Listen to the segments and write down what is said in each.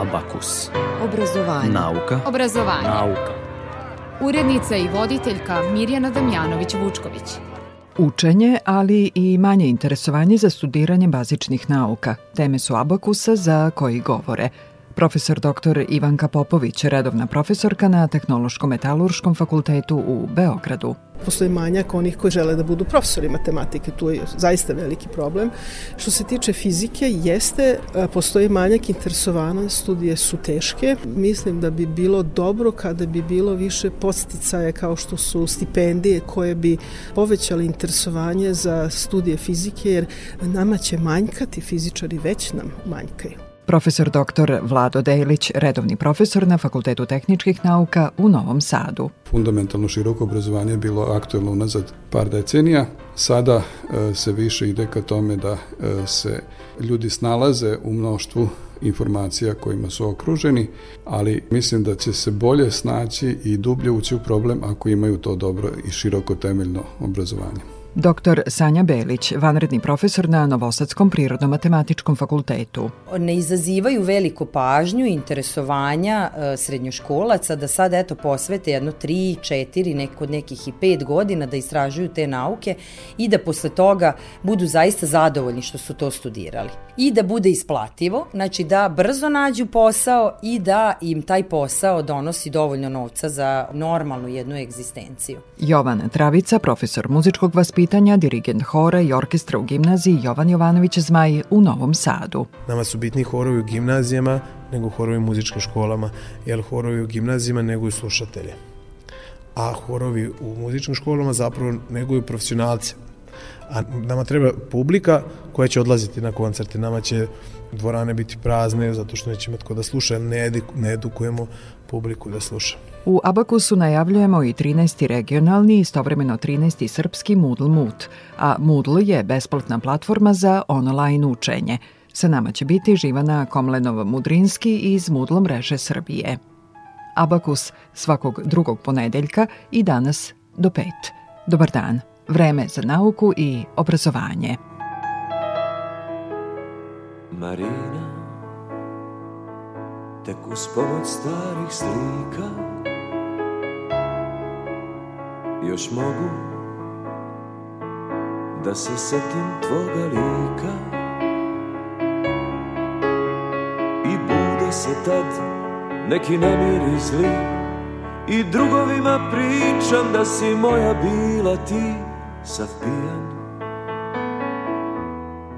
Abakus. Obrazovanje. Nauka. Obrazovanje. Nauka. Urednica i voditeljka Mirjana Damjanović-Vučković. Učenje, ali i manje interesovanje za studiranje bazičnih nauka. Teme su abakusa za koji govore – Profesor dr. Ivanka Popović, redovna profesorka na Tehnološko-metalurškom fakultetu u Beogradu. Postoji manjak onih koji žele da budu profesori matematike, tu je zaista veliki problem. Što se tiče fizike, jeste, postoji manjak interesovana, studije su teške. Mislim da bi bilo dobro kada bi bilo više posticaje kao što su stipendije koje bi povećali interesovanje za studije fizike, jer nama će manjkati fizičari, već nam manjkaju. Profesor dr. Vlado Dejlić, redovni profesor na Fakultetu tehničkih nauka u Novom Sadu. Fundamentalno široko obrazovanje je bilo aktuelno unazad par decenija. Sada e, se više ide ka tome da e, se ljudi snalaze u mnoštvu informacija kojima su okruženi, ali mislim da će se bolje snaći i dublje ući u problem ako imaju to dobro i široko temeljno obrazovanje. Dr. Sanja Belić, vanredni profesor na Novosadskom prirodno-matematičkom fakultetu. Ne izazivaju veliku pažnju i interesovanja e, srednjoškolaca da sad eto posvete jedno 3, 4, neko od nekih i 5 godina da istražuju te nauke i da posle toga budu zaista zadovoljni što su to studirali. I da bude isplativo, znači da brzo nađu posao i da im taj posao donosi dovoljno novca za normalnu jednu egzistenciju. Jovan Travica, profesor muzičkog vaspitanja pitanja dirigent hora i orkestra u gimnaziji Jovan Jovanović Zmaj u Novom Sadu. Nama su bitni horovi u gimnazijama nego horovi u muzičkim školama, jer horovi u gimnazijama neguju slušatelje. A horovi u muzičkim školama zapravo neguju profesionalce. A nama treba publika koja će odlaziti na koncerte. Nama će dvorane biti prazne zato što neće imati ko da sluša, ne, ne edukujemo publiku da sluša. U Abakusu najavljujemo i 13. regionalni, istovremeno 13. srpski Moodle Moot, a Moodle je besplatna platforma za online učenje. Sa nama će biti Živana Komlenov-Mudrinski iz Moodle mreže Srbije. Abakus svakog drugog ponedeljka i danas do pet. Dobar dan. Vreme za nauku i obrazovanje. Marina Tek uz starih slika još mogu da se setim tvoga lika. I bude se tad neki nemiri zli I drugovima pričam da si moja bila ti sav pijan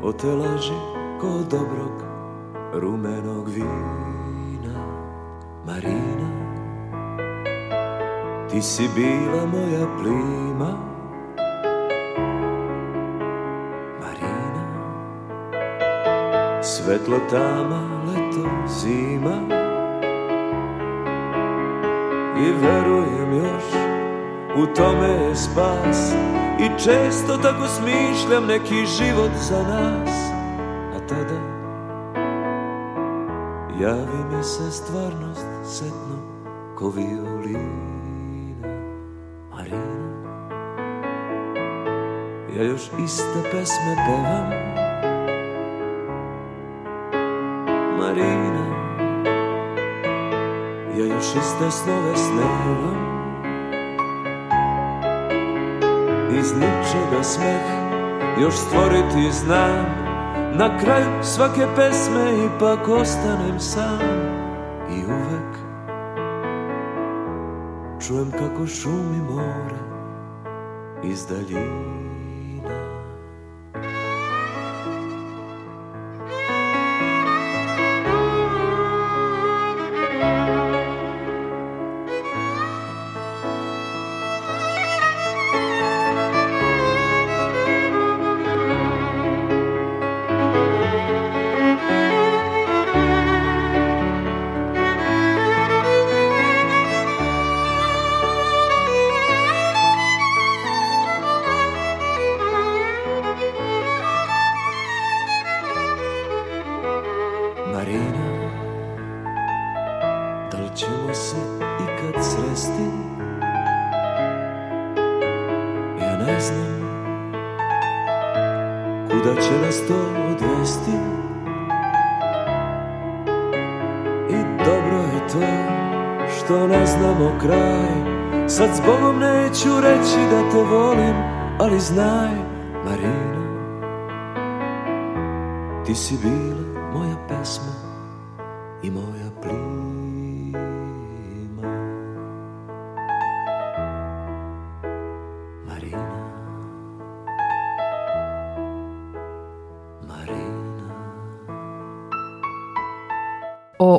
O te laži ko dobrog rumenog vina. Marina Ti si bila moja plima. Marina. Svetlo tama, leto, zima. I verujem još U tome je spas. I često tako smišljam neki život za nas. A tada Javi mi se stvarnost setno ko violin ja još iste pesme pevam. Marina Ja još iste snove snevam. Iz ničega smeh još stvoriti znam. Na kraju svake pesme ipak ostanem sam. I uvek čujem kako šumi more iz daljine te volim Ali znaj, Marina Ti si bila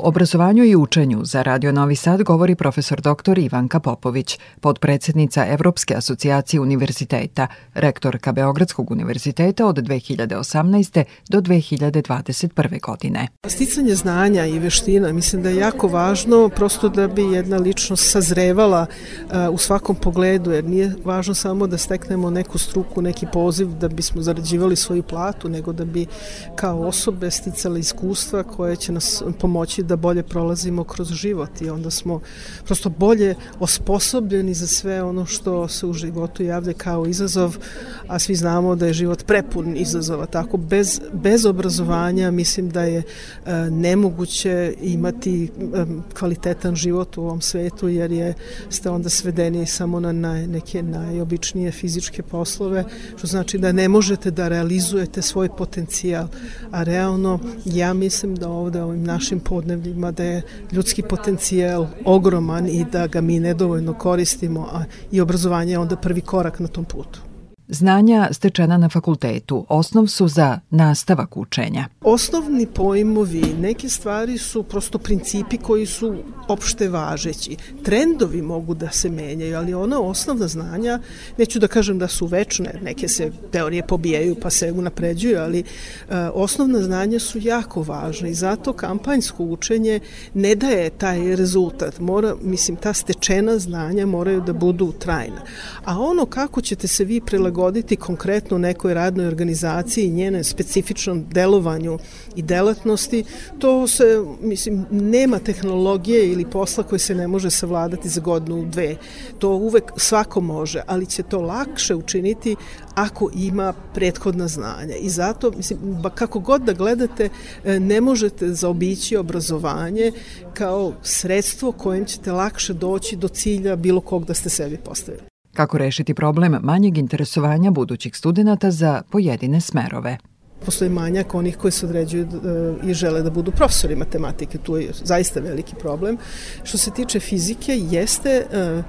obrazovanju i učenju za Radio Novi Sad govori profesor dr. Ivanka Popović, podpredsednica Evropske asocijacije univerziteta, rektorka Beogradskog univerziteta od 2018. do 2021. godine. Sticanje znanja i veština mislim da je jako važno prosto da bi jedna ličnost sazrevala uh, u svakom pogledu, jer nije važno samo da steknemo neku struku, neki poziv da bismo zarađivali svoju platu, nego da bi kao osobe sticali iskustva koje će nas pomoći pomoći da bolje prolazimo kroz život i onda smo prosto bolje osposobljeni za sve ono što se u životu javlja kao izazov, a svi znamo da je život prepun izazova, tako bez, bez obrazovanja mislim da je e, nemoguće imati e, kvalitetan život u ovom svetu jer je ste onda svedeni samo na, na neke najobičnije fizičke poslove, što znači da ne možete da realizujete svoj potencijal, a realno ja mislim da ovde ovim našim podnebljima da je ljudski potencijal ogroman i da ga mi nedovoljno koristimo, a i obrazovanje je onda prvi korak na tom putu. Znanja stečena na fakultetu osnov su za nastavak učenja. Osnovni pojmovi, neke stvari su prosto principi koji su opšte važeći. Trendovi mogu da se menjaju, ali ona osnovna znanja, neću da kažem da su večne, neke se teorije pobijaju pa se unapređuju, ali e, osnovna znanja su jako važne i zato kampanjsko učenje ne daje taj rezultat. Mora, mislim, ta stečena znanja moraju da budu trajna. A ono kako ćete se vi prilagoditi prilagoditi konkretno nekoj radnoj organizaciji i njene specifičnom delovanju i delatnosti, to se, mislim, nema tehnologije ili posla koji se ne može savladati za godinu, dve. To uvek svako može, ali će to lakše učiniti ako ima prethodna znanja. I zato, mislim, kako god da gledate, e, ne možete zaobići obrazovanje kao sredstvo kojim ćete lakše doći do cilja bilo kog da ste sebi postavili. Kako rešiti problem manjeg interesovanja budućih studenta za pojedine smerove? Postoji manjak onih koji se određuju e, i žele da budu profesori matematike. Tu je zaista veliki problem. Što se tiče fizike, jeste, e,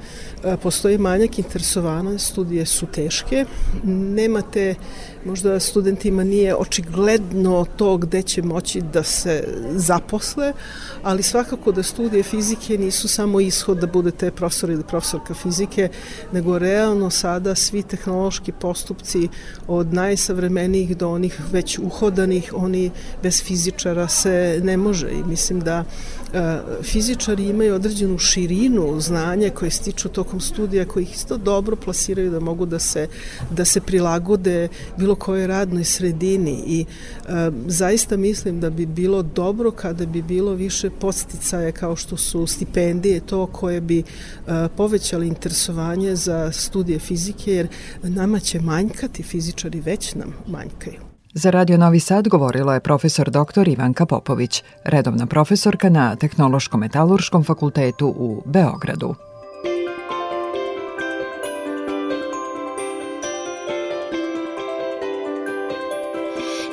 e, postoji manjak interesovana, studije su teške, nemate možda studentima nije očigledno to gde će moći da se zaposle, ali svakako da studije fizike nisu samo ishod da budete profesor ili profesorka fizike, nego realno sada svi tehnološki postupci od najsavremenijih do onih već uhodanih, oni bez fizičara se ne može i mislim da E, fizičari imaju određenu širinu znanja koje stiču tokom studija koji ih isto dobro plasiraju da mogu da se, da se prilagode bilo kojoj radnoj sredini i e, zaista mislim da bi bilo dobro kada bi bilo više podsticaje kao što su stipendije to koje bi e, povećali interesovanje za studije fizike jer nama će manjkati fizičari već nam manjkaju. Za Radio Novi Sad govorila je profesor dr. Ivanka Popović, redovna profesorka na Tehnološko-metalurškom fakultetu u Beogradu.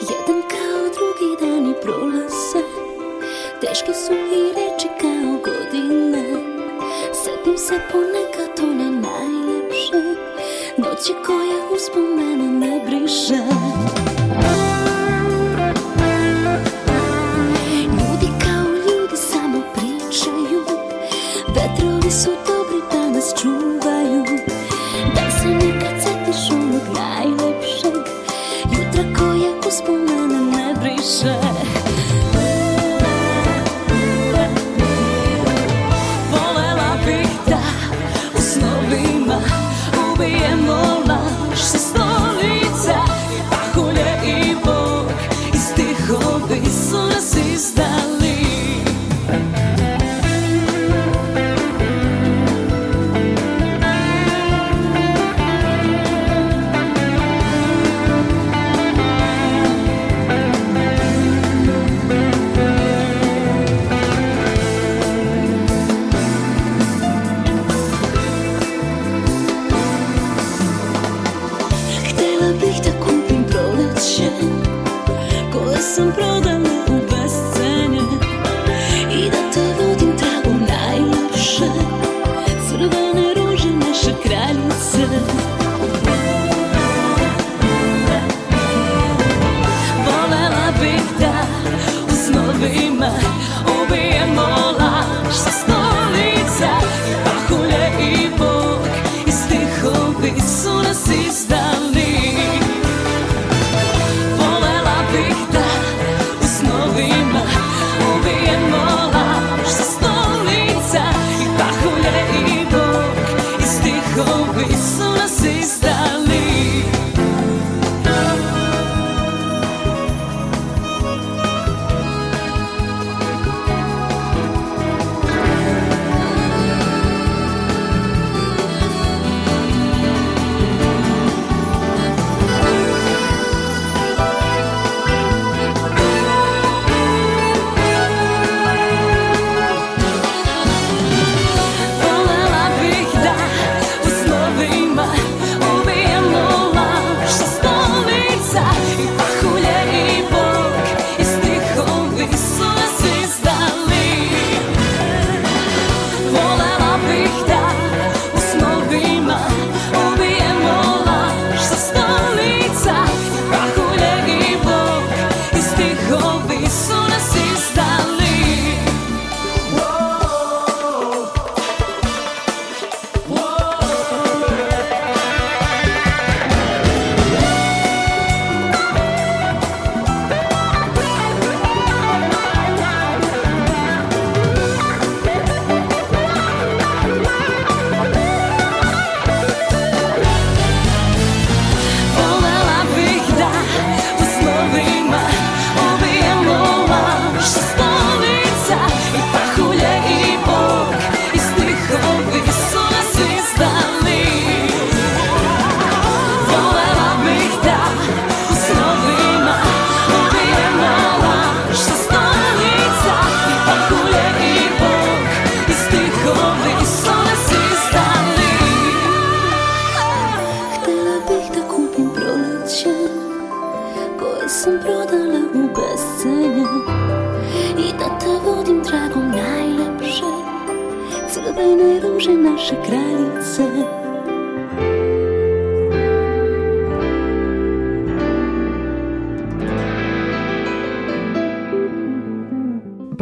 Jedan kao drugi dani prolaze Teške su i reči kao godine Setim se ponekad one najlepše Noći koja uspomene ne briše isso tô gritando, it's true. convicção.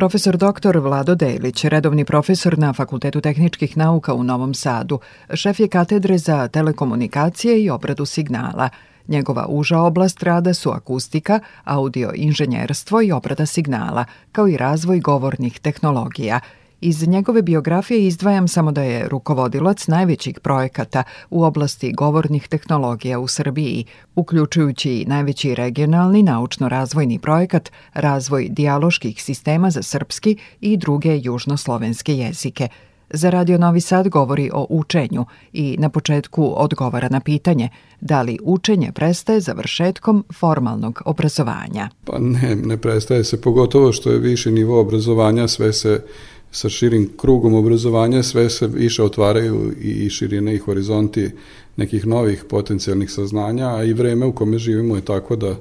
Profesor dr. Vlado Delić, redovni profesor na Fakultetu tehničkih nauka u Novom Sadu, šef je katedre za telekomunikacije i obradu signala. Njegova uža oblast rada su akustika, audio inženjerstvo i obrada signala, kao i razvoj govornih tehnologija – Iz njegove biografije izdvajam samo da je rukovodilac najvećih projekata u oblasti govornih tehnologija u Srbiji, uključujući i najveći regionalni naučno-razvojni projekat Razvoj dijaloških sistema za srpski i druge južnoslovenske jezike. Za Radio Novi Sad govori o učenju i na početku odgovara na pitanje da li učenje prestaje završetkom formalnog obrazovanja. Pa ne, ne prestaje se, pogotovo što je viši nivo obrazovanja, sve se sa širim krugom obrazovanja sve se više otvaraju i širine i horizonti nekih novih potencijalnih saznanja, a i vreme u kome živimo je tako da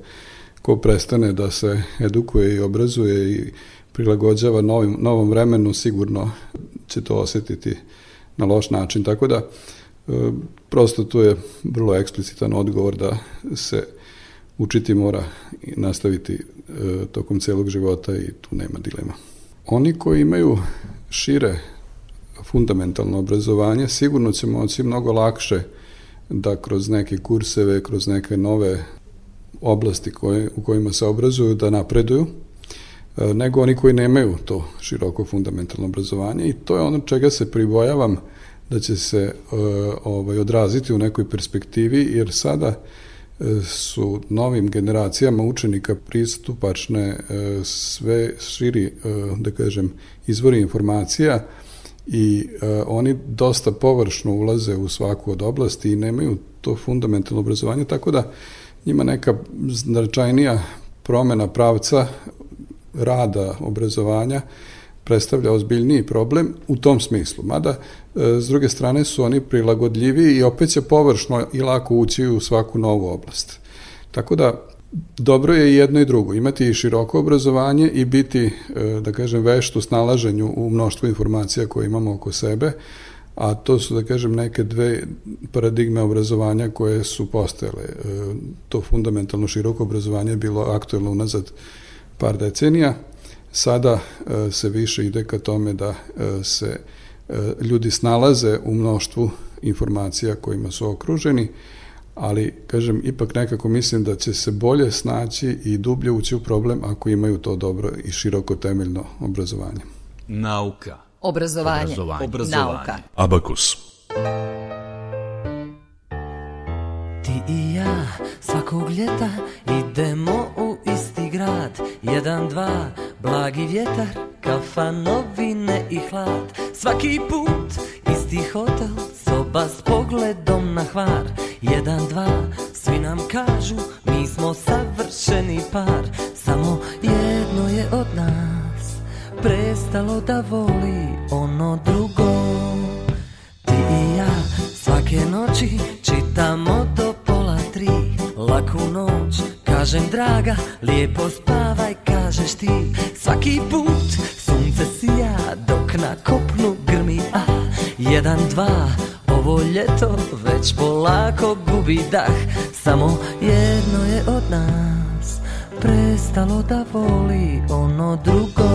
ko prestane da se edukuje i obrazuje i prilagođava novim, novom vremenu, sigurno će to osetiti na loš način. Tako da, e, prosto tu je vrlo eksplicitan odgovor da se učiti mora nastaviti e, tokom celog života i tu nema dilema. Oni koji imaju šire fundamentalno obrazovanje sigurno će moći mnogo lakše da kroz neke kurseve, kroz neke nove oblasti koje, u kojima se obrazuju da napreduju, e, nego oni koji nemaju to široko fundamentalno obrazovanje. I to je ono čega se pribojavam da će se e, ovaj, odraziti u nekoj perspektivi, jer sada su novim generacijama učenika pristupačne e, sve širi, e, da kažem, izvori informacija i e, oni dosta površno ulaze u svaku od oblasti i nemaju to fundamentalno obrazovanje, tako da njima neka značajnija promena pravca rada obrazovanja predstavlja ozbiljniji problem u tom smislu. Mada, e, s druge strane, su oni prilagodljivi i opet će površno i lako ući u svaku novu oblast. Tako da, dobro je i jedno i drugo, imati i široko obrazovanje i biti, e, da kažem, vešt u snalaženju u mnoštvu informacija koje imamo oko sebe, a to su, da kažem, neke dve paradigme obrazovanja koje su postojale. E, to fundamentalno široko obrazovanje je bilo aktuelno unazad par decenija, sada e, se više ide ka tome da se ljudi snalaze u mnoštvu informacija kojima su okruženi, ali, kažem, ipak nekako mislim da će se bolje snaći i dublje ući u problem ako imaju to dobro i široko temeljno obrazovanje. Nauka. Obrazovanje. Obrazovanje. Obrazovanje. Nauka. Abakus. Ti i ja svakog ljeta idemo u grad Jedan, dva, blagi vjetar, kafa, novine i hlad. Svaki put isti hotel, soba s pogledom na hvar. Jedan, dva, svi nam kažu Mi smo savršeni par. Samo jedno je od nas Prestalo da voli ono drugo. Ti i ja svake noći Čitamo do pola tri Laku noć Kažem draga, lijepo spavaj Kažeš ti. Svaki put Sunce sija dok na kopnu grmi A. Jedan, dva ovo ljeto već polako gubi dah. Samo jedno je od nas Prestalo da voli ono drugo.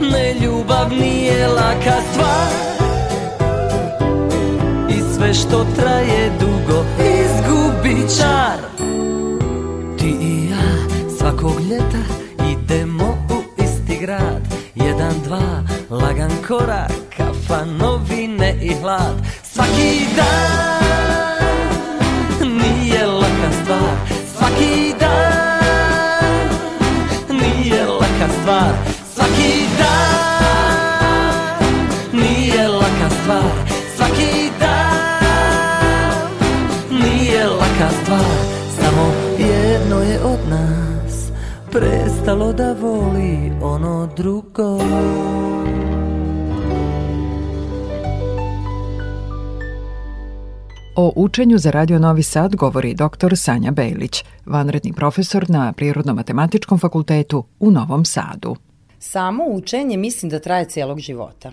Ne ljubav nije laka stvar sve što traje dugo. Izgubi čar. Ti i ja svakog ljeta idemo u isti grad. Jedan, dva, lagan korak, kafa, novine i hlad. Svaki Prestalo da voli ono drugo O učenju za Radio Novi Sad govori dr. Sanja Bejlić, vanredni profesor na Prirodno-matematičkom fakultetu u Novom Sadu. Samo učenje mislim da traje cijelog života.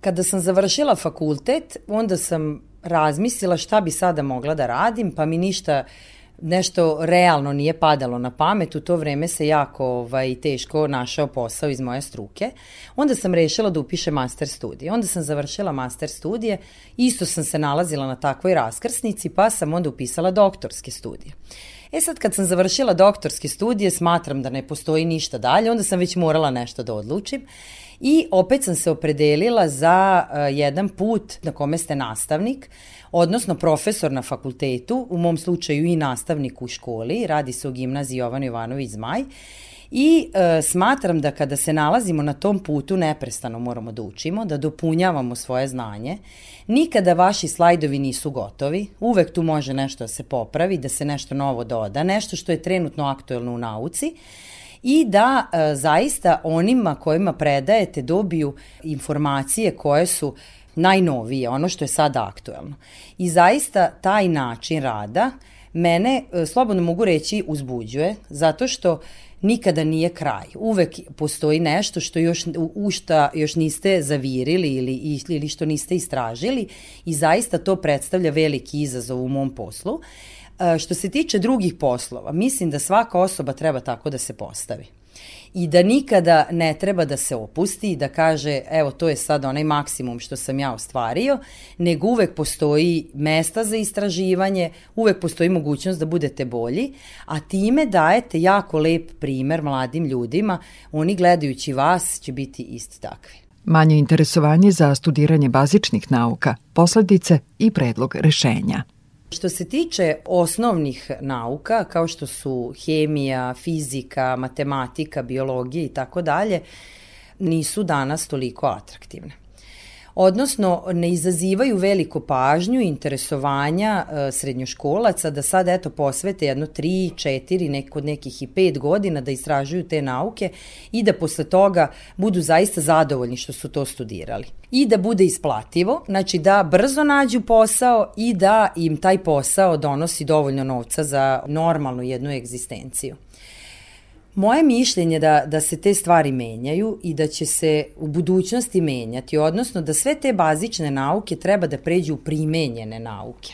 Kada sam završila fakultet, onda sam razmislila šta bi sada mogla da radim, pa mi ništa nešto realno nije padalo na pamet, u to vreme se jako ovaj, teško našao posao iz moje struke. Onda sam rešila da upišem master studije. Onda sam završila master studije, isto sam se nalazila na takvoj raskrsnici, pa sam onda upisala doktorske studije. E sad kad sam završila doktorske studije, smatram da ne postoji ništa dalje, onda sam već morala nešto da odlučim i opet sam se opredelila za uh, jedan put na kome ste nastavnik, odnosno profesor na fakultetu, u mom slučaju i nastavnik u školi, radi se o gimnaziji Jovan Jovanović Zmaj, I e, smatram da kada se nalazimo na tom putu neprestano moramo da učimo, da dopunjavamo svoje znanje. Nikada vaši slajdovi nisu gotovi, uvek tu može nešto da se popravi, da se nešto novo doda, nešto što je trenutno aktuelno u nauci. I da e, zaista onima kojima predajete dobiju informacije koje su najnovije, ono što je sada aktuelno. I zaista taj način rada mene, e, slobodno mogu reći, uzbuđuje, zato što nikada nije kraj. Uvek postoji nešto što još, u šta još niste zavirili ili, ili što niste istražili i zaista to predstavlja veliki izazov u mom poslu. E, što se tiče drugih poslova, mislim da svaka osoba treba tako da se postavi i da nikada ne treba da se opusti i da kaže evo to je sad onaj maksimum što sam ja ostvario, nego uvek postoji mesta za istraživanje, uvek postoji mogućnost da budete bolji, a time dajete jako lep primer mladim ljudima, oni gledajući vas će biti isti takvi. Manje interesovanje za studiranje bazičnih nauka, posledice i predlog rešenja – Što se tiče osnovnih nauka, kao što su hemija, fizika, matematika, biologija i tako dalje, nisu danas toliko atraktivne. Odnosno ne izazivaju veliko pažnju i interesovanja e, srednjoškolaca da sad eto posvete jedno 3, 4, nek, kod nekih i 5 godina da istražuju te nauke i da posle toga budu zaista zadovoljni što su to studirali. I da bude isplativo, znači da brzo nađu posao i da im taj posao donosi dovoljno novca za normalnu jednu egzistenciju. Moje mišljenje da, da se te stvari menjaju i da će se u budućnosti menjati, odnosno da sve te bazične nauke treba da pređu u primenjene nauke.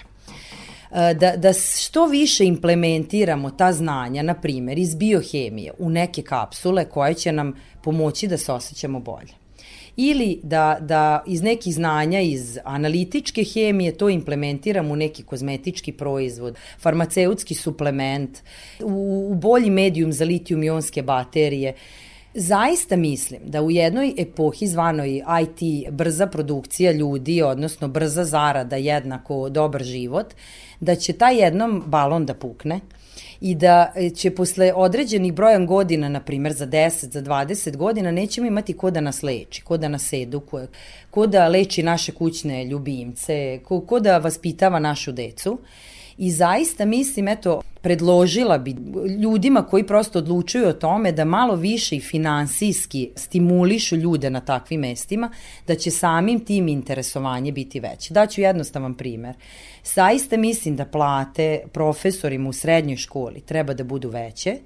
E, da, da što više implementiramo ta znanja, na primer, iz biohemije u neke kapsule koje će nam pomoći da se osjećamo bolje ili da, da iz nekih znanja iz analitičke hemije to implementiramo u neki kozmetički proizvod, farmaceutski suplement, u, u bolji medijum za litijum-ionske baterije. Zaista mislim da u jednoj epohi zvanoj IT brza produkcija ljudi, odnosno brza zarada jednako dobar život, da će taj jednom balon da pukne i da će posle određenih brojan godina, na primer za 10, za 20 godina, nećemo imati ko da nas leči, ko da nas edukuje, ko da leči naše kućne ljubimce, ko, ko da vaspitava našu decu. I zaista mislim, eto, predložila bi ljudima koji prosto odlučuju o tome da malo više i finansijski stimulišu ljude na takvim mestima, da će samim tim interesovanje biti veće. Daću jednostavan primer. Zaista mislim da plate profesorima u srednjoj školi treba da budu veće,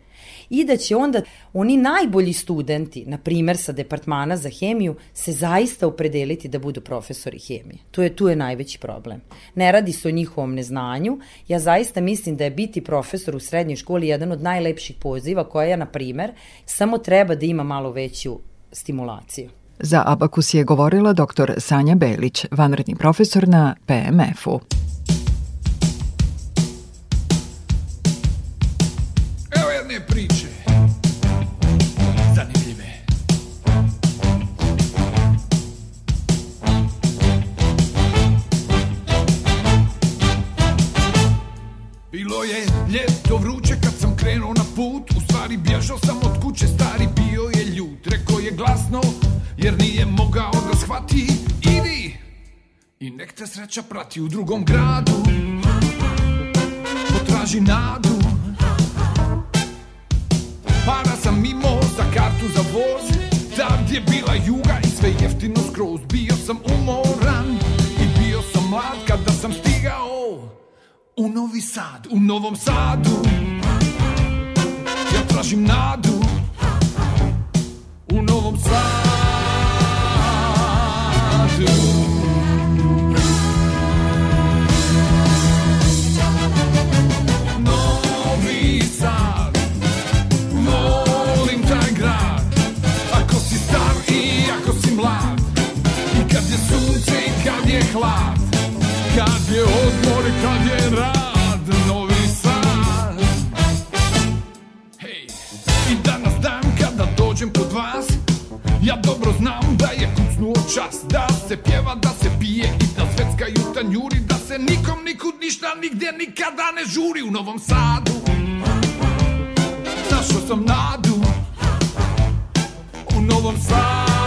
i da će onda oni najbolji studenti, na primer sa departmana za hemiju, se zaista opredeliti da budu profesori hemije. Tu je, tu je najveći problem. Ne radi se o njihovom neznanju. Ja zaista mislim da je biti profesor u srednjoj školi jedan od najlepših poziva koja, na primer, samo treba da ima malo veću stimulaciju. Za Abakus je govorila dr. Sanja Belić, vanredni profesor na PMF-u. Te sreća prati u drugom gradu. Potraži nadu. Para sam imao za kartu za voz. Tad je bila juga i sve jeftino skroz. Bio sam umoran i bio sam mlad Kada sam stigao u Novi Sad U Novom Sadu. Ja tražim nadu U Novom Sadu Kad je odmor, kad je rad Novi Sad. Hej, i danas dan kada dođem kod vas Ja dobro znam da je kucnuo čas Da se pjeva, da se pije i da sveckaju tanjuri Da se nikom nikud ništa nigdje nikada ne žuri U Novom Sadu. Našao sam nadu U Novom Sadu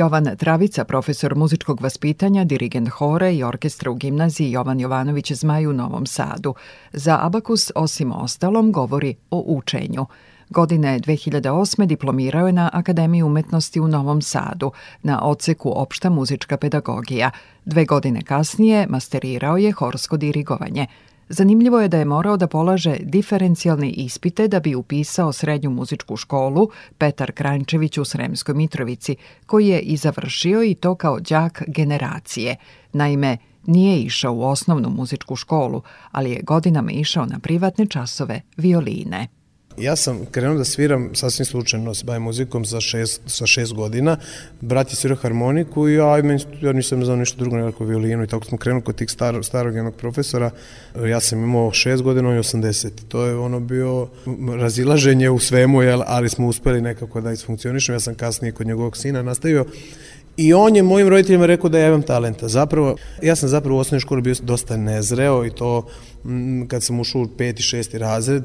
Jovan Travica, profesor muzičkog vaspitanja, dirigent hore i orkestra u gimnaziji Jovan Jovanović Zmaj u Novom Sadu. Za Abakus, osim ostalom, govori o učenju. Godine 2008. diplomirao je na Akademiji umetnosti u Novom Sadu na odseku opšta muzička pedagogija. Dve godine kasnije masterirao je horsko dirigovanje – Zanimljivo je da je morao da polaže diferencijalne ispite da bi upisao srednju muzičku školu Petar Krančević u Sremskoj Mitrovici, koji je i završio i to kao đak generacije. Naime, nije išao u osnovnu muzičku školu, ali je godinama išao na privatne časove violine. Ja sam krenuo da sviram sasvim slučajno, se bavim muzikom sa šest, sa šest godina. Brat je svirao harmoniku i ja, ja nisam znao ništa drugo nego violinu i tako smo krenuli kod tih star, starog jednog profesora. Ja sam imao šest godina, on je 80. To je ono bio razilaženje u svemu, jel, ali smo uspeli nekako da isfunkcionišemo. Ja sam kasnije kod njegovog sina nastavio I on je mojim roditeljima rekao da ja imam talenta. Zapravo, ja sam zapravo u osnovnoj školi bio dosta nezreo i to m, kad sam ušao u peti, šesti razred,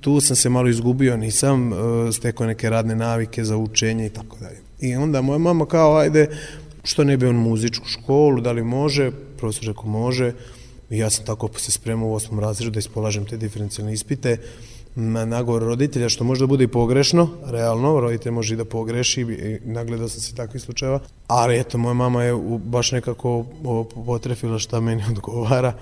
tu sam se malo izgubio, nisam uh, stekao neke radne navike za učenje i tako dalje. I onda moja mama kao, ajde, što ne bi on muzičku školu, da li može? Profesor rekao, može. I ja sam tako se spremao u osmom razredu da ispolažem te diferencijalne ispite na nagovor roditelja, što možda bude i pogrešno, realno, roditelj može i da pogreši i nagledao sam se takvih slučajeva, ali eto, moja mama je baš nekako potrefila šta meni odgovara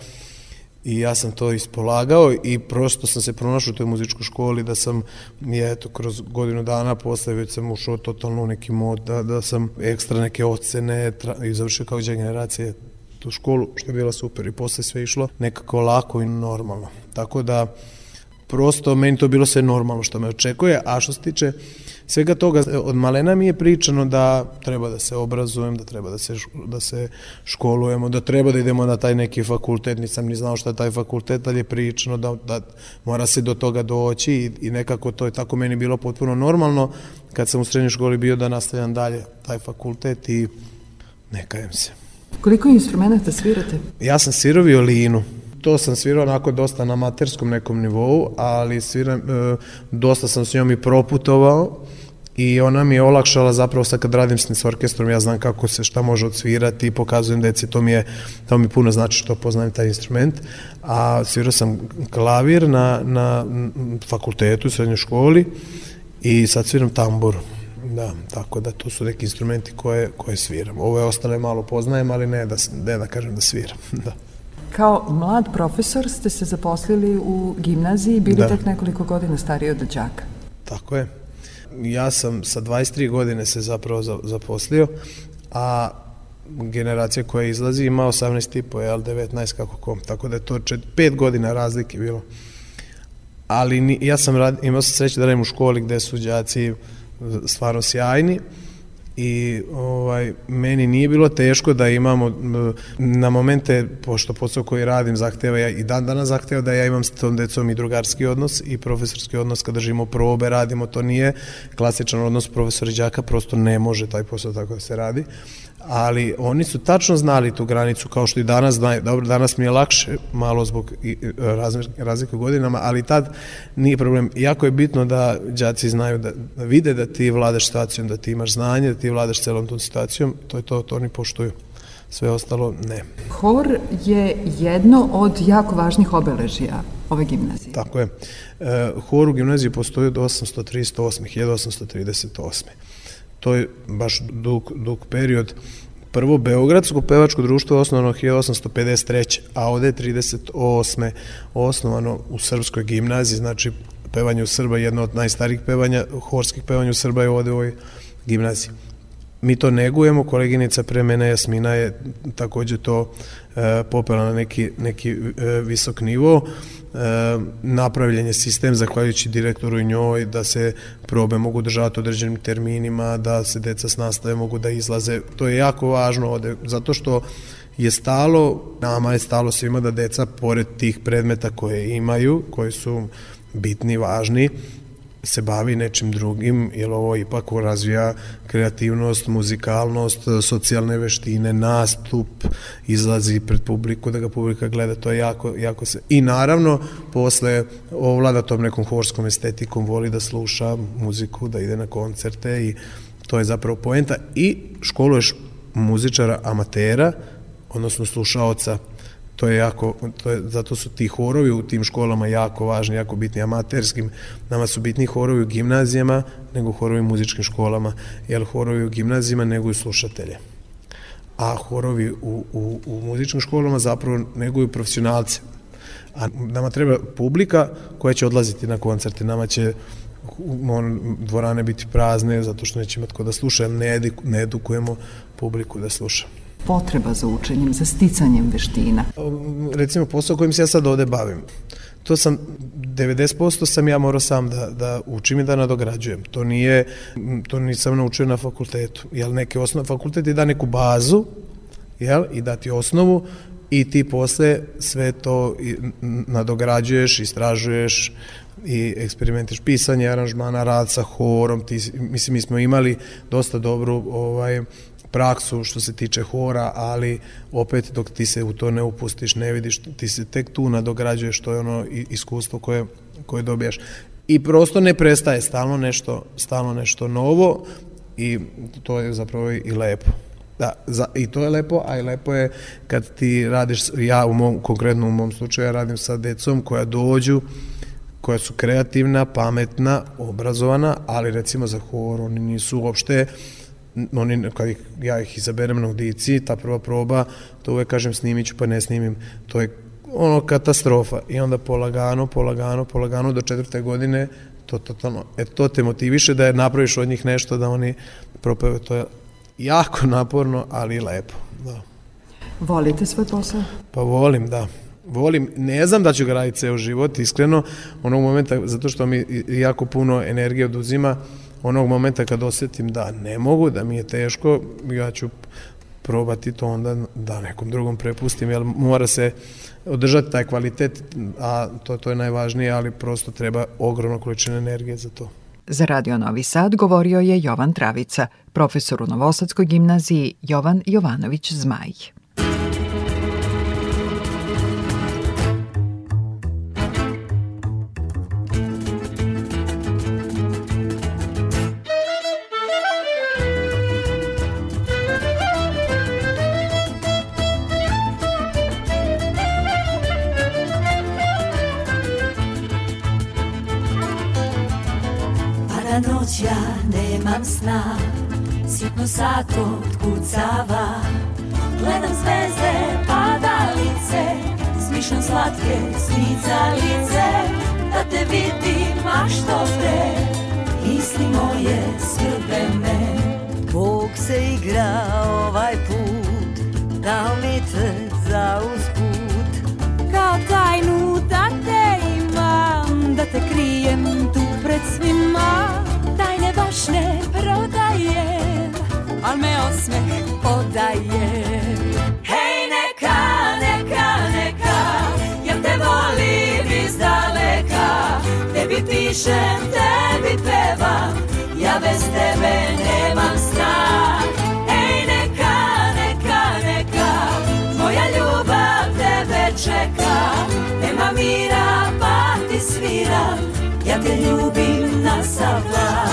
i ja sam to ispolagao i prosto sam se pronašao u toj muzičkoj školi da sam, je, eto, kroz godinu dana posle već sam ušao totalno u neki mod, da, da sam ekstra neke ocene tra, i završio kao generacije tu školu, što je bilo super i posle sve išlo nekako lako i normalno. Tako da, prosto meni to bilo sve normalno što me očekuje, a što se tiče svega toga, od malena mi je pričano da treba da se obrazujem, da treba da se, da se školujemo, da treba da idemo na taj neki fakultet, nisam ni znao šta je taj fakultet, ali je pričano da, da mora se do toga doći i, i nekako to je tako meni bilo potpuno normalno kad sam u srednjoj školi bio da nastavljam dalje taj fakultet i ne kajem se. Koliko instrumenta svirate? Ja sam svirao violinu, to sam svirao onako dosta na amaterskom nekom nivou, ali sviram, e, dosta sam s njom i proputovao i ona mi je olakšala zapravo sad kad radim s orkestrom, ja znam kako se šta može odsvirati i pokazujem deci, to mi je, to mi puno znači što poznajem taj instrument, a svirao sam klavir na, na fakultetu u srednjoj školi i sad sviram tambur. Da, tako da to su neki instrumenti koje, koje sviram. Ove ostale malo poznajem, ali ne da, ne da kažem da sviram. da. Kao mlad profesor ste se zaposlili u gimnaziji, bili da. tek nekoliko godina stariji od đaka. Tako je. Ja sam sa 23 godine se zapravo zaposlio, a generacija koja izlazi ima 18 i po, jel, 19 kako kom, tako da je to 5 godina razlike bilo. Ali ni, ja sam rad, imao sam sreće da radim u školi gde su đaci stvarno sjajni, i ovaj, meni nije bilo teško da imamo na momente, pošto posao koji radim zahteva ja i dan danas zahteva da ja imam s tom decom i drugarski odnos i profesorski odnos kada držimo probe, radimo, to nije klasičan odnos profesor i đaka, prosto ne može taj posao tako da se radi ali oni su tačno znali tu granicu kao što i danas znaju. Dobro, danas mi je lakše malo zbog razlike godinama, ali tad nije problem. Jako je bitno da đaci znaju da, da vide da ti vladaš situacijom, da ti imaš znanje, da ti vladaš celom tom situacijom, to je to, to oni poštuju. Sve ostalo ne. Hor je jedno od jako važnih obeležija ove gimnazije. Tako je. E, hor u gimnaziji postoji od 838. 1838 to je baš dug, dug period. Prvo, Beogradsko pevačko društvo je osnovano 1853. a ovde je 38. osnovano u Srpskoj gimnaziji, znači pevanje u Srba je jedno od najstarijih pevanja, horskih pevanja u Srba je ovde u ovoj gimnaziji. Mi to negujemo, koleginica pre mene Jasmina je takođe to e, popela na neki, neki e, visok nivo napravljen je sistem zahvaljujući direktoru i njoj da se probe mogu držati određenim terminima, da se deca s nastave mogu da izlaze. To je jako važno ovde, zato što je stalo, nama je stalo svima da deca, pored tih predmeta koje imaju, koji su bitni, važni, se bavi nečim drugim, jer ovo ipak razvija kreativnost, muzikalnost, socijalne veštine, nastup, izlazi pred publiku, da ga publika gleda, to je jako, jako se... I naravno, posle ovlada tom nekom horskom estetikom, voli da sluša muziku, da ide na koncerte i to je zapravo poenta. I školuješ muzičara amatera, odnosno slušaoca to je jako, to je, zato su ti horovi u tim školama jako važni, jako bitni amaterskim. Nama su bitni horovi u gimnazijama nego horovi u muzičkim školama, jer horovi u gimnazijama neguju slušatelje. A horovi u, u, u muzičkim školama zapravo neguju profesionalce. A nama treba publika koja će odlaziti na koncerte, nama će on, dvorane biti prazne zato što neće imati ko da sluša, ne, ne edukujemo publiku da sluša potreba za učenjem, za sticanjem veština? Recimo posao kojim se ja sad ovde bavim, to sam 90% sam ja morao sam da, da učim i da nadograđujem. To nije, to nisam naučio na fakultetu. Jel, neke osnove, fakultet je da neku bazu, jel, i dati osnovu i ti posle sve to nadograđuješ, istražuješ i eksperimentiš pisanje aranžmana, rad sa horom, ti, mislim, mi smo imali dosta dobru ovaj, praksu što se tiče hora, ali opet dok ti se u to ne upustiš, ne vidiš, ti se tek tu nadograđuješ, to je ono iskustvo koje, koje dobijaš. I prosto ne prestaje, stalno nešto, stalno nešto novo i to je zapravo i lepo. Da, za, i to je lepo, a i lepo je kad ti radiš, ja u mom, konkretno u mom slučaju, ja radim sa decom koja dođu, koja su kreativna, pametna, obrazovana, ali recimo za hor oni nisu uopšte uh, oni, kad ih, ja ih izaberem na audiciji, ta prva proba, to uvek kažem snimit ću pa ne snimim, to je ono katastrofa i onda polagano, polagano, polagano do četvrte godine to totalno, e to te motiviše da je napraviš od njih nešto da oni propeve, to je jako naporno, ali lepo, da. Volite svoj posao? Pa volim, da. Volim, ne znam da ću ga raditi ceo život, iskreno, onog momenta, zato što mi jako puno energije oduzima, onog momenta kad osetim da ne mogu, da mi je teško, ja ću probati to onda da nekom drugom prepustim, jer mora se održati taj kvalitet, a to, to je najvažnije, ali prosto treba ogromno količina energije za to. Za Radio Novi Sad govorio je Jovan Travica, profesor u Novosadskoj gimnaziji Jovan Jovanović Zmaj. Nemam sna. Sitno sat otkucava Gledam zvezde, padalice Smišljam slatke snicalice Da te vidim, a što te Misli moje skrbe me Bog se igra ovaj put Dao mi te za usput? Kao tajnu da te imam Da te krijem tu pred svima tajne baš ne prodajem, al me osmeh odaje. Hej, neka, neka, neka, ja te volim iz daleka, tebi pišem, tebi pevam, ja bez tebe nemam sna. Hej, neka, neka, neka, moja ljubav tebe čeka, nema mira pa ti sviram, ja te ljubim na sav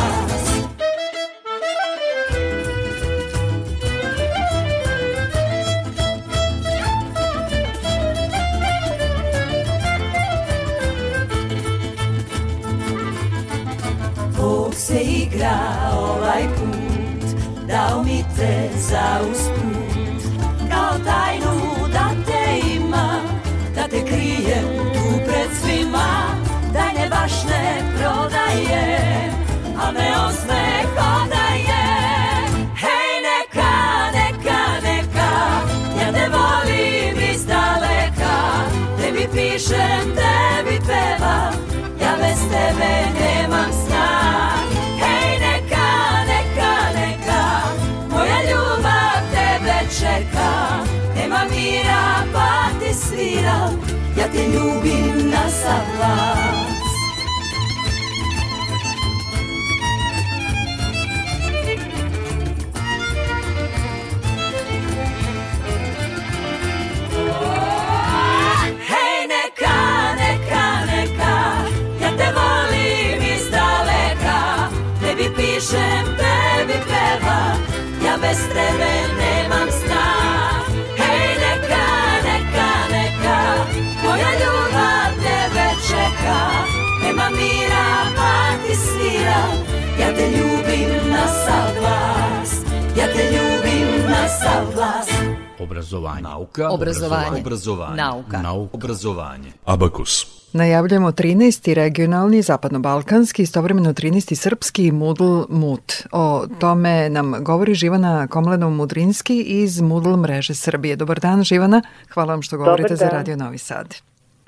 igra ovaj put Dao mi te za usput Kao tajnu da te imam Da te krijem tu pred svima. Ne baš ne prodaje, ljubim na sav glas. Hej neka, neka, neka Ja te volim iz daleka. Tebi pišem, tebi pevam Ja bez tebe ne čeka Nema mira, pa ti svira, ja te ljubim na sav glas Ja te ljubim na sav glas Obrazovanje. Nauka. Obrazovanje. Obrazovanje. Nauka. Nauka. Obrazovanje. Abakus. Najavljamo 13. regionalni zapadnobalkanski, istovremeno 13. srpski Moodle Mut. O tome nam govori Živana Komlenov-Mudrinski iz Moodle mreže Srbije. Dobar dan Živana, hvala vam što govorite za Radio Novi Sad.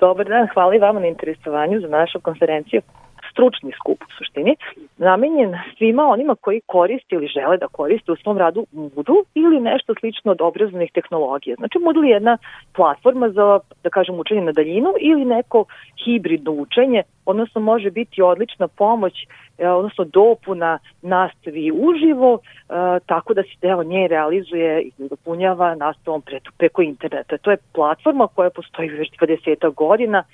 Dobar dan, hvala i vama na interesovanju za našu konferenciju stručni skup u suštini, namenjen svima onima koji koriste ili žele da koriste u svom radu Moodle ili nešto slično od obrazovnih tehnologija. Znači Moodle je jedna platforma za, da kažem, učenje na daljinu ili neko hibridno učenje, odnosno može biti odlična pomoć, e, odnosno dopuna nastavi uživo, e, tako da se deo nje realizuje i dopunjava nastavom preko interneta. To je platforma koja postoji već 20 godina,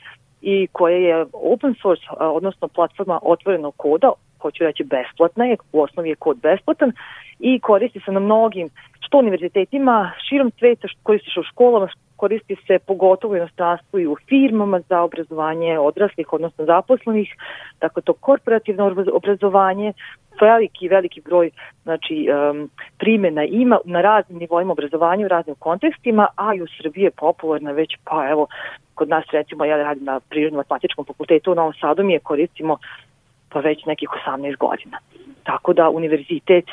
i koje je open source, odnosno platforma otvorenog koda, hoću reći besplatna je, u osnovi je kod besplatan i koristi se na mnogim, što univerzitetima, širom sveta, koristi se u školama, koristi se pogotovo u inostranstvu i u firmama za obrazovanje odraslih, odnosno zaposlenih, dakle to korporativno obrazovanje, veliki, veliki broj znači, um, primjena ima na raznim nivoima obrazovanja u raznim kontekstima, a i u Srbiji je popularna već, pa evo, kod nas recimo ja radim na prirodno-matematičkom fakultetu u Novom Sadu mi je koristimo pa već nekih 18 godina. Tako da univerzitet,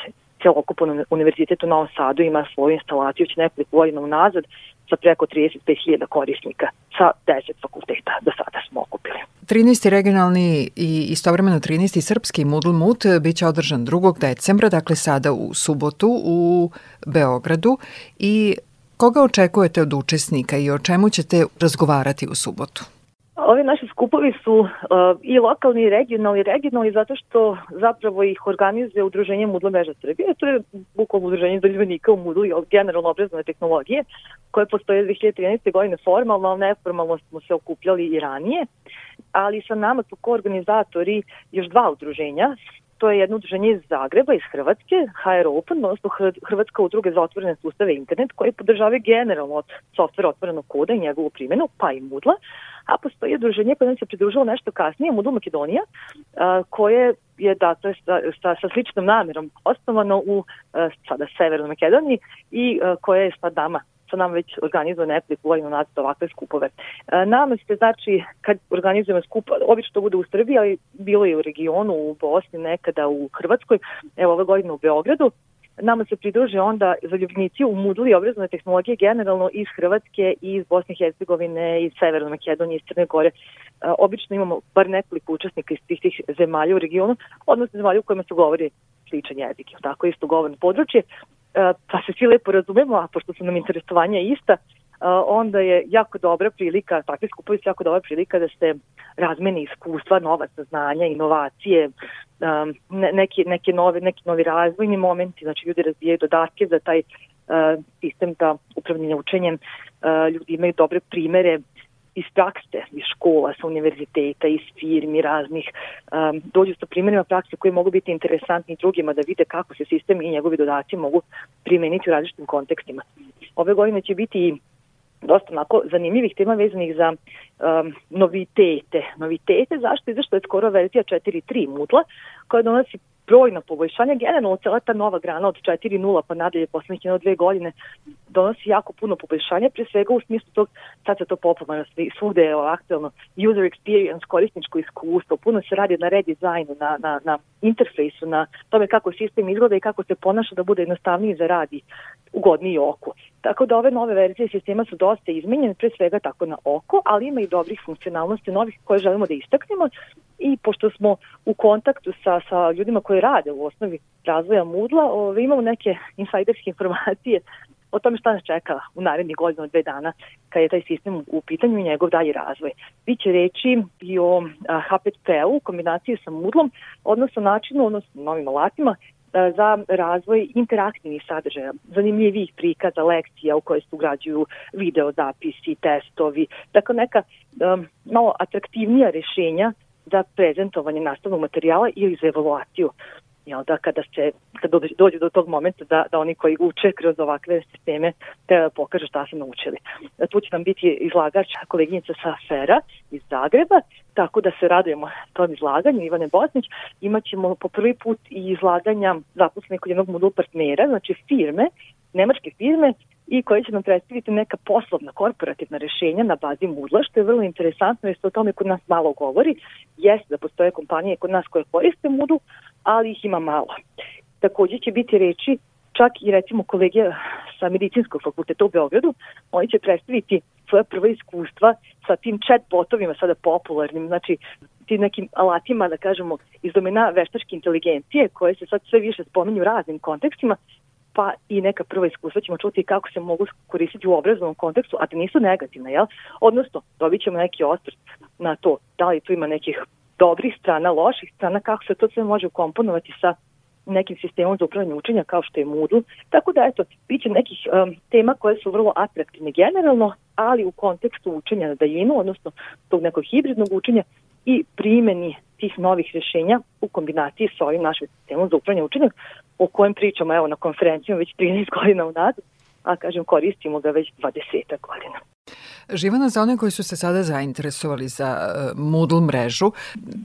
celokupan univerzitet u Novom Sadu ima svoju instalaciju će nekoliko godina unazad sa preko 35.000 korisnika sa 10 fakulteta do sada smo okupili. 13. regionalni i istovremeno 13. srpski Moodle Moot biće održan 2. decembra, dakle sada u subotu u Beogradu i Koga očekujete od učesnika i o čemu ćete razgovarati u subotu? Ovi naši skupovi su uh, i lokalni i regionalni, regionalni zato što zapravo ih organizuje Udruženje Mudla Meža Srbije, to je bukvalno udruženje zaljubenika u Mudlu i generalno obrazovne tehnologije koje postoje 2013. godine. Formalno, ali neformalno smo se okupljali i ranije, ali sa nama su koorganizatori još dva udruženja, to je jedno udruženje iz Zagreba, iz Hrvatske, HR Open, odnosno Hrvatska udruga za otvorene sustave internet, koji podržavaju generalno od softvera otvorenog koda i njegovu primjenu, pa i Moodle, a postoji udruženje koje nam se pridružilo nešto kasnije, Moodle Makedonija, koje je dakle sa, sa, sa sličnom namerom osnovano u sada Severnoj Makedoniji i koje je sad nama sa nam već organizuje nekoliko godina nazad ovakve skupove. E, nama se znači kad organizujemo skup, obično to bude u Srbiji, ali bilo je u regionu, u Bosni, nekada u Hrvatskoj, evo ove godine u Beogradu, nama se pridruže onda zaljubnici u Moodle obrazovne tehnologije generalno iz Hrvatske, iz Bosne i Hercegovine, iz Severne Makedonije, iz Crne Gore. E, obično imamo bar nekoliko učesnika iz tih, tih zemalja u regionu, odnosno zemalja u kojima se govori sličan jezik, tako isto govorno područje. E, pa se svi lepo razumemo, a pošto su nam interesovanja ista, onda je jako dobra prilika, takvi skupovi su jako dobra prilika da se razmeni iskustva, nova saznanja, inovacije, um, neki, neke nove, neki novi razvojni momenti, znači ljudi razvijaju dodatke za taj sistem da upravljanje učenjem, ljudi imaju dobre primere iz prakse, iz škola, sa univerziteta, iz firmi raznih, um, dođu sa primjerima prakse koji mogu biti interesantni drugima da vide kako se sistem i njegovi dodaci mogu primeniti u različitim kontekstima. Ove godine će biti dosta onako zanimljivih tema vezanih za um, novitete. Novitete zašto? I zašto je skoro verzija 4.3 Moodle koja donosi brojna poboljšanja, generalno cela ta nova grana od 4.0 pa nadalje poslednjih jedno dve godine donosi jako puno poboljšanja, pre svega u smislu tog, sad se to popularno, svugde je aktualno user experience, korisničko iskustvo, puno se radi na redizajnu, na, na, na interfejsu, na tome kako sistem izgleda i kako se ponaša da bude jednostavniji za radi, ugodniji oku. Tako da ove nove verzije sistema su dosta izmenjene, pre svega tako na oko, ali ima i dobrih funkcionalnosti novih koje želimo da istaknemo i pošto smo u kontaktu sa, sa ljudima koji rade u osnovi razvoja Moodla, ove, imamo neke insajderske informacije o tome šta nas čeka u narednih godinu dve dana kad je taj sistem u pitanju i njegov dalji razvoj. Biće reći i o H5P-u u kombinaciji sa Moodlom, odnosno načinu, odnosno novim alatima za razvoj interaktivnih sadržaja, zanimljivih prikaza, lekcija u koje se ugrađuju video zapisi, testovi, dakle neka um, malo atraktivnija rešenja za prezentovanje nastavnog materijala ili za evaluaciju jel da, kada se kada dođe do tog momenta da, da oni koji uče kroz ovakve sisteme te pokažu šta su naučili. Tu će nam biti izlagač koleginica sa Fera iz Zagreba, tako da se radujemo tom izlaganju Ivane Bosnić. Imaćemo po prvi put i izlaganja zaposlenih kod jednog modul partnera, znači firme, nemačke firme i koji će nam predstaviti neka poslovna korporativna rešenja na bazi Moodla, što je vrlo interesantno jer se o tome kod nas malo govori. Jeste da postoje kompanije kod nas koje koriste Moodle, ali ih ima malo. Takođe će biti reči čak i recimo kolege sa medicinskog fakulteta u Beogradu, oni će predstaviti svoje prve iskustva sa tim chat botovima sada popularnim, znači tim nekim alatima, da kažemo, iz domena veštačke inteligencije, koje se sad sve više spominju u raznim kontekstima, pa i neka prva iskustva ćemo čuti kako se mogu koristiti u obrazovnom kontekstu, a da nisu negativne, jel? Odnosno, dobit ćemo neki osvrt na to da li tu ima nekih dobrih strana, loših strana, kako se to sve može ukomponovati sa nekim sistemom za upravljanje učenja kao što je Moodle. Tako da, eto, bit će nekih um, tema koje su vrlo atraktivne generalno, ali u kontekstu učenja na daljinu, odnosno tog nekog hibridnog učenja i primeni tih novih rešenja u kombinaciji sa ovim našim sistemom za upravljanje učenjem, o kojem pričamo evo na konferencijama već 13 godina unad, a kažem koristimo ga već 20 godina. Živana, za one koji su se sada zainteresovali za uh, Moodle mrežu,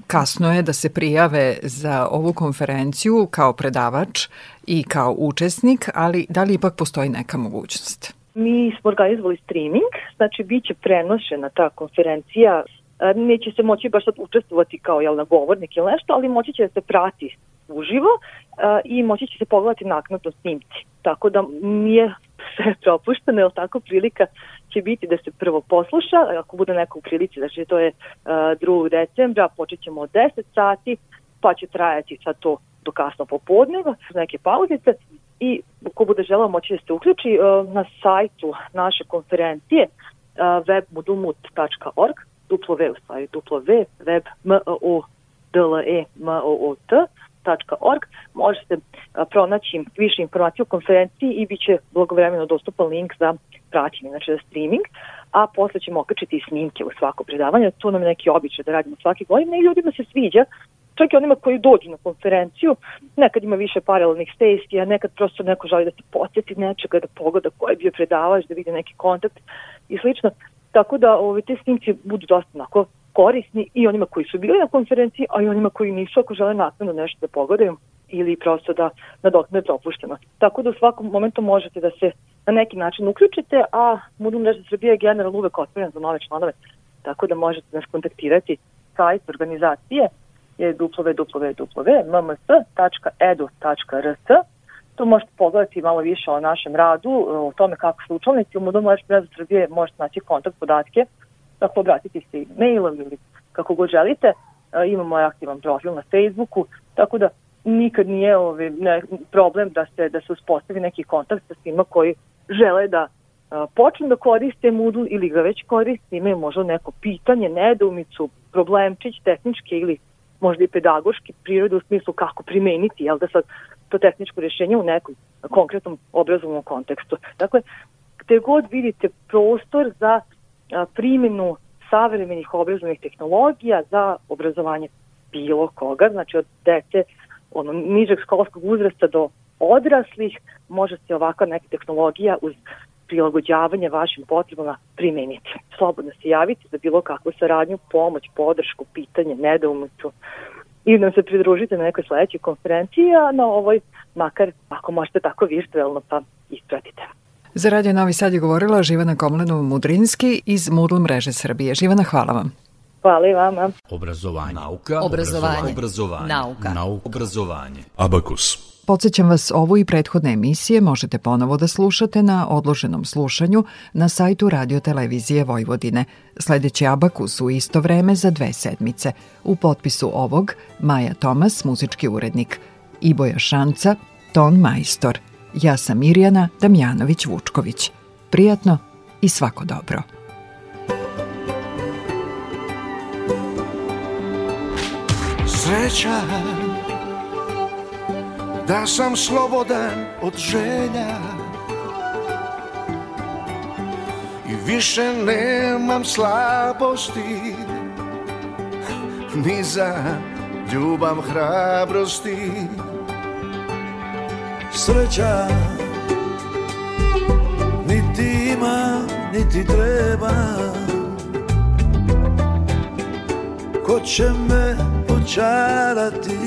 kasno je da se prijave za ovu konferenciju kao predavač i kao učesnik, ali da li ipak postoji neka mogućnost? Mi smo organizovali streaming, znači bit će prenošena ta konferencija e, neće se moći baš sad učestvovati kao jel, na govornik ili nešto, ali moći će da se prati uživo uh, i moći će se pogledati naknadno snimci. Tako da nije sve propušteno, jer tako prilika će biti da se prvo posluša, ako bude neko u prilici, znači to je uh, 2. decembra, počet ćemo od 10 sati, pa će trajati sad to do kasno popodneva, neke pauzice i ko bude želao moći da se uključi uh, na sajtu naše konferencije uh, webmudumut.org w, u stvari, w, web, m, o, d, l, e, m, o, o, t, www.konferencija.org možete pronaći više informacije o konferenciji i bit će blagovremeno dostupan link za praćenje, znači za streaming, a posle ćemo okačiti i snimke u svako predavanje, to nam je neki običaj da radimo svake godine i ljudima se sviđa, čak i onima koji dođu na konferenciju, nekad ima više paralelnih sesija, nekad prosto neko želi da se podsjeti nečega, da pogleda ko je bio predavač, da vidi neki kontakt i slično. Tako da ove, te snimci budu dosta onako korisni i onima koji su bili na konferenciji, a i onima koji nisu ako žele naknadno nešto da pogledaju ili prosto da nadokne propušteno. Tako da u svakom momentu možete da se na neki način uključite, a Moodle mreža Srbije je generalno uvek otvoren za nove članove, tako da možete nas kontaktirati sajt organizacije je www.mms.edu.rs Tu možete pogledati malo više o našem radu, o tome kako su učelnici u Moodle mreža Srbije možete naći kontakt podatke Dakle, obratite se mailom ili kako god želite. E, imamo aktivan profil na Facebooku, tako da nikad nije ovaj, ne, problem da se, da se uspostavi neki kontakt sa svima koji žele da a, e, počnu da koriste Moodle ili ga već koriste, imaju možda neko pitanje, nedoumicu, problemčić tehnički ili možda i pedagoški prirode u smislu kako primeniti, jel da sad to tehničko rješenje u nekom konkretnom obrazovnom kontekstu. Dakle, gde god vidite prostor za primjenu savremenih obrazovnih tehnologija za obrazovanje bilo koga, znači od dece ono, nižeg školskog uzrasta do odraslih, može se ovakva neka tehnologija uz prilagođavanje vašim potrebama primeniti. Slobodno se javiti za bilo kakvu saradnju, pomoć, podršku, pitanje, nedoumicu i nam se pridružite na nekoj sledećoj konferenciji, a na ovoj makar ako možete tako virtualno pa ispratite. Za Radio Novi Sad je govorila Živana Komlenov-Mudrinski iz Moodle mreže Srbije. Živana, hvala vam. Hvala i vama. Obrazovanje. Nauka. Obrazovanje. Obrazovanje. Nauka. Nauka. Obrazovanje. Abakus. Podsećam vas, ovu i prethodne emisije možete ponovo da slušate na odloženom slušanju na sajtu Radio Televizije Vojvodine. Sledeći Abakus u isto vreme za dve sedmice. U potpisu ovog Maja Tomas, muzički urednik, Iboja Šanca, ton majstor – Ja sam Mirjana Damjanović-Vučković. Prijatno i svako dobro. Sreća da sam slobodan od želja I više nemam slabosti Ni za ljubav hrabrosti Sreća. Niti ima, niti treba. Ko će me očarati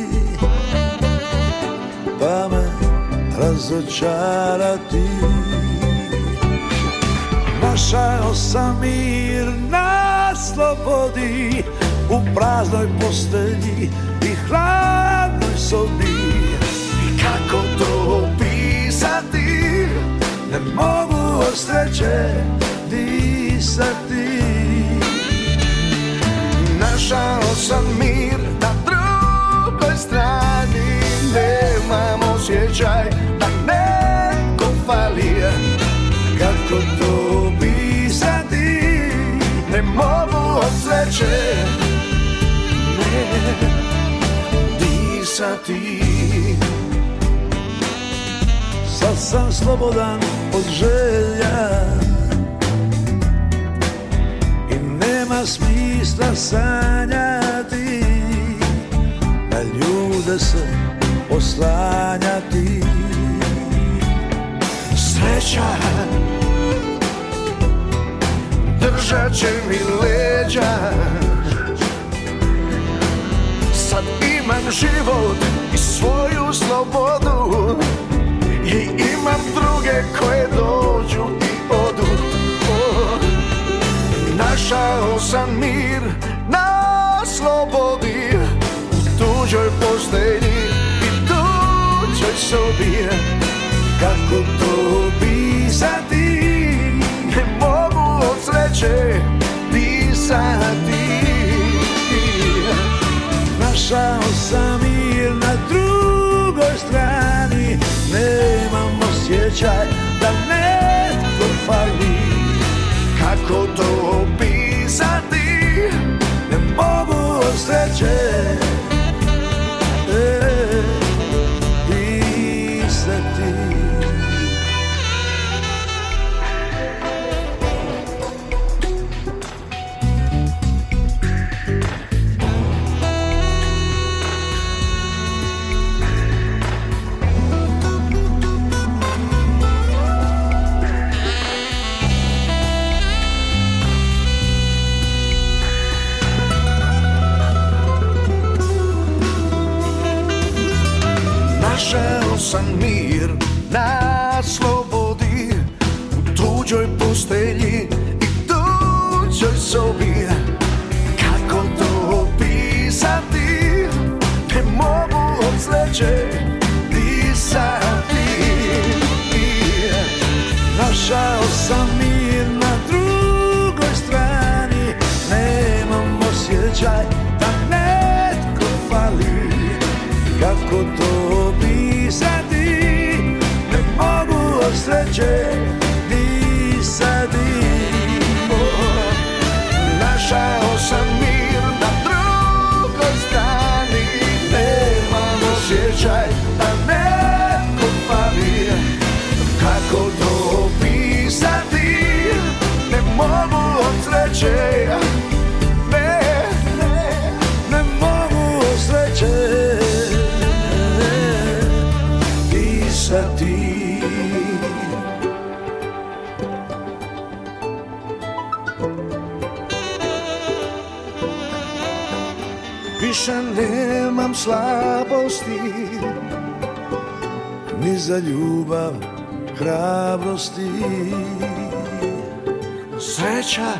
Pa me razočarati. Našao sam mir na slobodi U praznoj postelji i hladnoj sobi Ne mogu od sreće disati. Našao sam mir na drugoj strani. Nemam osjećaj da neko fali. Kako to opisati Ne mogu od sreće Ne disati Sad sam slobodan od želja. I nema smisla sanjati Na ljude se oslanjati. Sreća Držat će mi leđa. Sad imam život i svoju slobodu I imam druge koje dođu i odu. Našao sam mir na slobodi U tuđoj postelji i tuđoj sobi. Kako to opisati osjećaj da netko fali. Kako to opisati? Ne mogu od nemam slabosti Ni za ljubav hrabrosti. Sreća